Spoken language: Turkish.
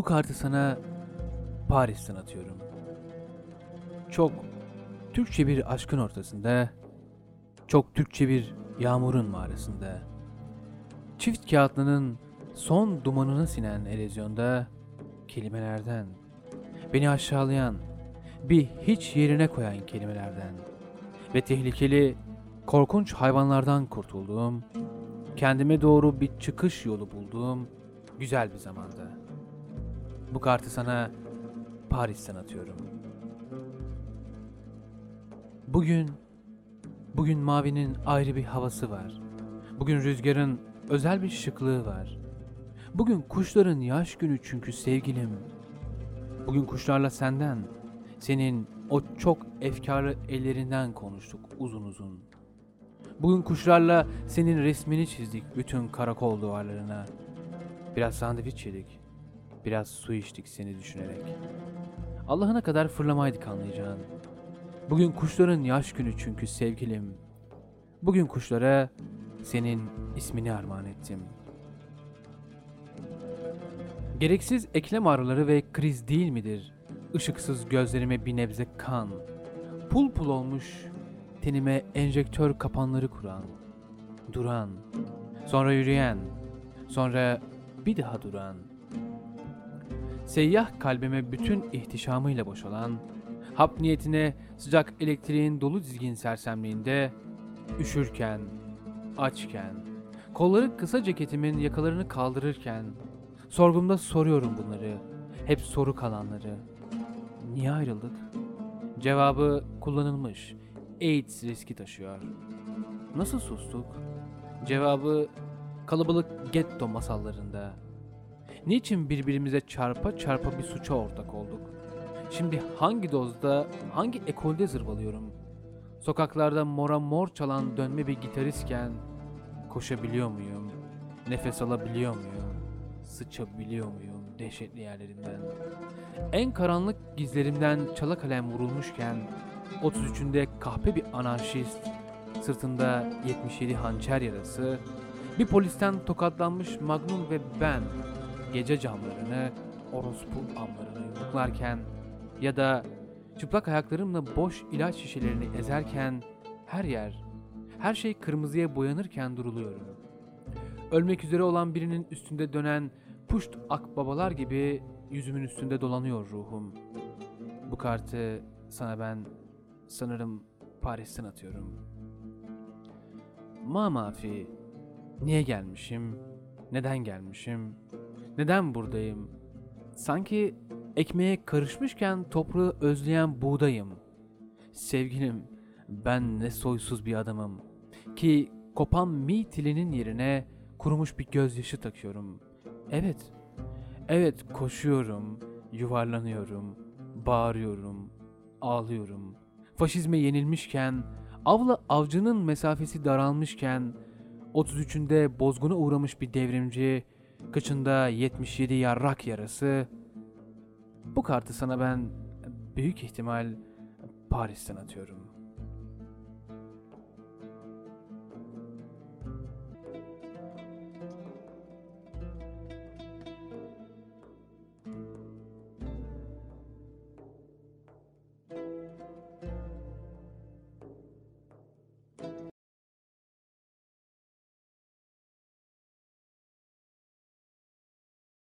Bu kartı sana Paris'ten atıyorum. Çok Türkçe bir aşkın ortasında, çok Türkçe bir yağmurun mağarasında, çift kağıtlının son dumanını sinen erozyonda kelimelerden, beni aşağılayan, bir hiç yerine koyan kelimelerden ve tehlikeli, korkunç hayvanlardan kurtulduğum, kendime doğru bir çıkış yolu bulduğum güzel bir zamanda. Bu kartı sana Paris'ten atıyorum. Bugün, bugün mavinin ayrı bir havası var. Bugün rüzgarın özel bir şıklığı var. Bugün kuşların yaş günü çünkü sevgilim. Bugün kuşlarla senden, senin o çok efkarlı ellerinden konuştuk uzun uzun. Bugün kuşlarla senin resmini çizdik bütün karakol duvarlarına. Biraz sandviç yedik. Biraz su içtik seni düşünerek. Allah'ına kadar fırlamaydık anlayacağın. Bugün kuşların yaş günü çünkü sevgilim. Bugün kuşlara senin ismini armağan ettim. Gereksiz eklem ağrıları ve kriz değil midir? Işıksız gözlerime bir nebze kan. Pul pul olmuş tenime enjektör kapanları kuran. Duran. Sonra yürüyen. Sonra bir daha duran. Seyyah kalbime bütün ihtişamıyla boşalan, hap niyetine sıcak elektriğin dolu dizgin sersemliğinde, üşürken, açken, kolları kısa ceketimin yakalarını kaldırırken, sorgumda soruyorum bunları, hep soru kalanları. Niye ayrıldık? Cevabı kullanılmış, AIDS riski taşıyor. Nasıl sustuk? Cevabı kalabalık getto masallarında. Niçin birbirimize çarpa çarpa bir suça ortak olduk? Şimdi hangi dozda, hangi ekolde zırvalıyorum? Sokaklarda mora mor çalan dönme bir gitaristken koşabiliyor muyum? Nefes alabiliyor muyum? Sıçabiliyor muyum dehşetli yerlerimden? En karanlık gizlerimden çala kalem vurulmuşken 33'ünde kahpe bir anarşist, sırtında 77 hançer yarası, bir polisten tokatlanmış Magnum ve ben gece camlarını, orospu amlarını yumruklarken ya da çıplak ayaklarımla boş ilaç şişelerini ezerken her yer, her şey kırmızıya boyanırken duruluyorum. Ölmek üzere olan birinin üstünde dönen puşt akbabalar gibi yüzümün üstünde dolanıyor ruhum. Bu kartı sana ben sanırım Paris'ten atıyorum. Ma mafi, niye gelmişim? Neden gelmişim? Neden buradayım? Sanki ekmeğe karışmışken toprağı özleyen buğdayım. Sevgilim, ben ne soysuz bir adamım. Ki kopan mi tilinin yerine kurumuş bir gözyaşı takıyorum. Evet, evet koşuyorum, yuvarlanıyorum, bağırıyorum, ağlıyorum. Faşizme yenilmişken, avla avcının mesafesi daralmışken, 33'ünde bozguna uğramış bir devrimci, kıçında 77 yarrak yarası. Bu kartı sana ben büyük ihtimal Paris'ten atıyorum.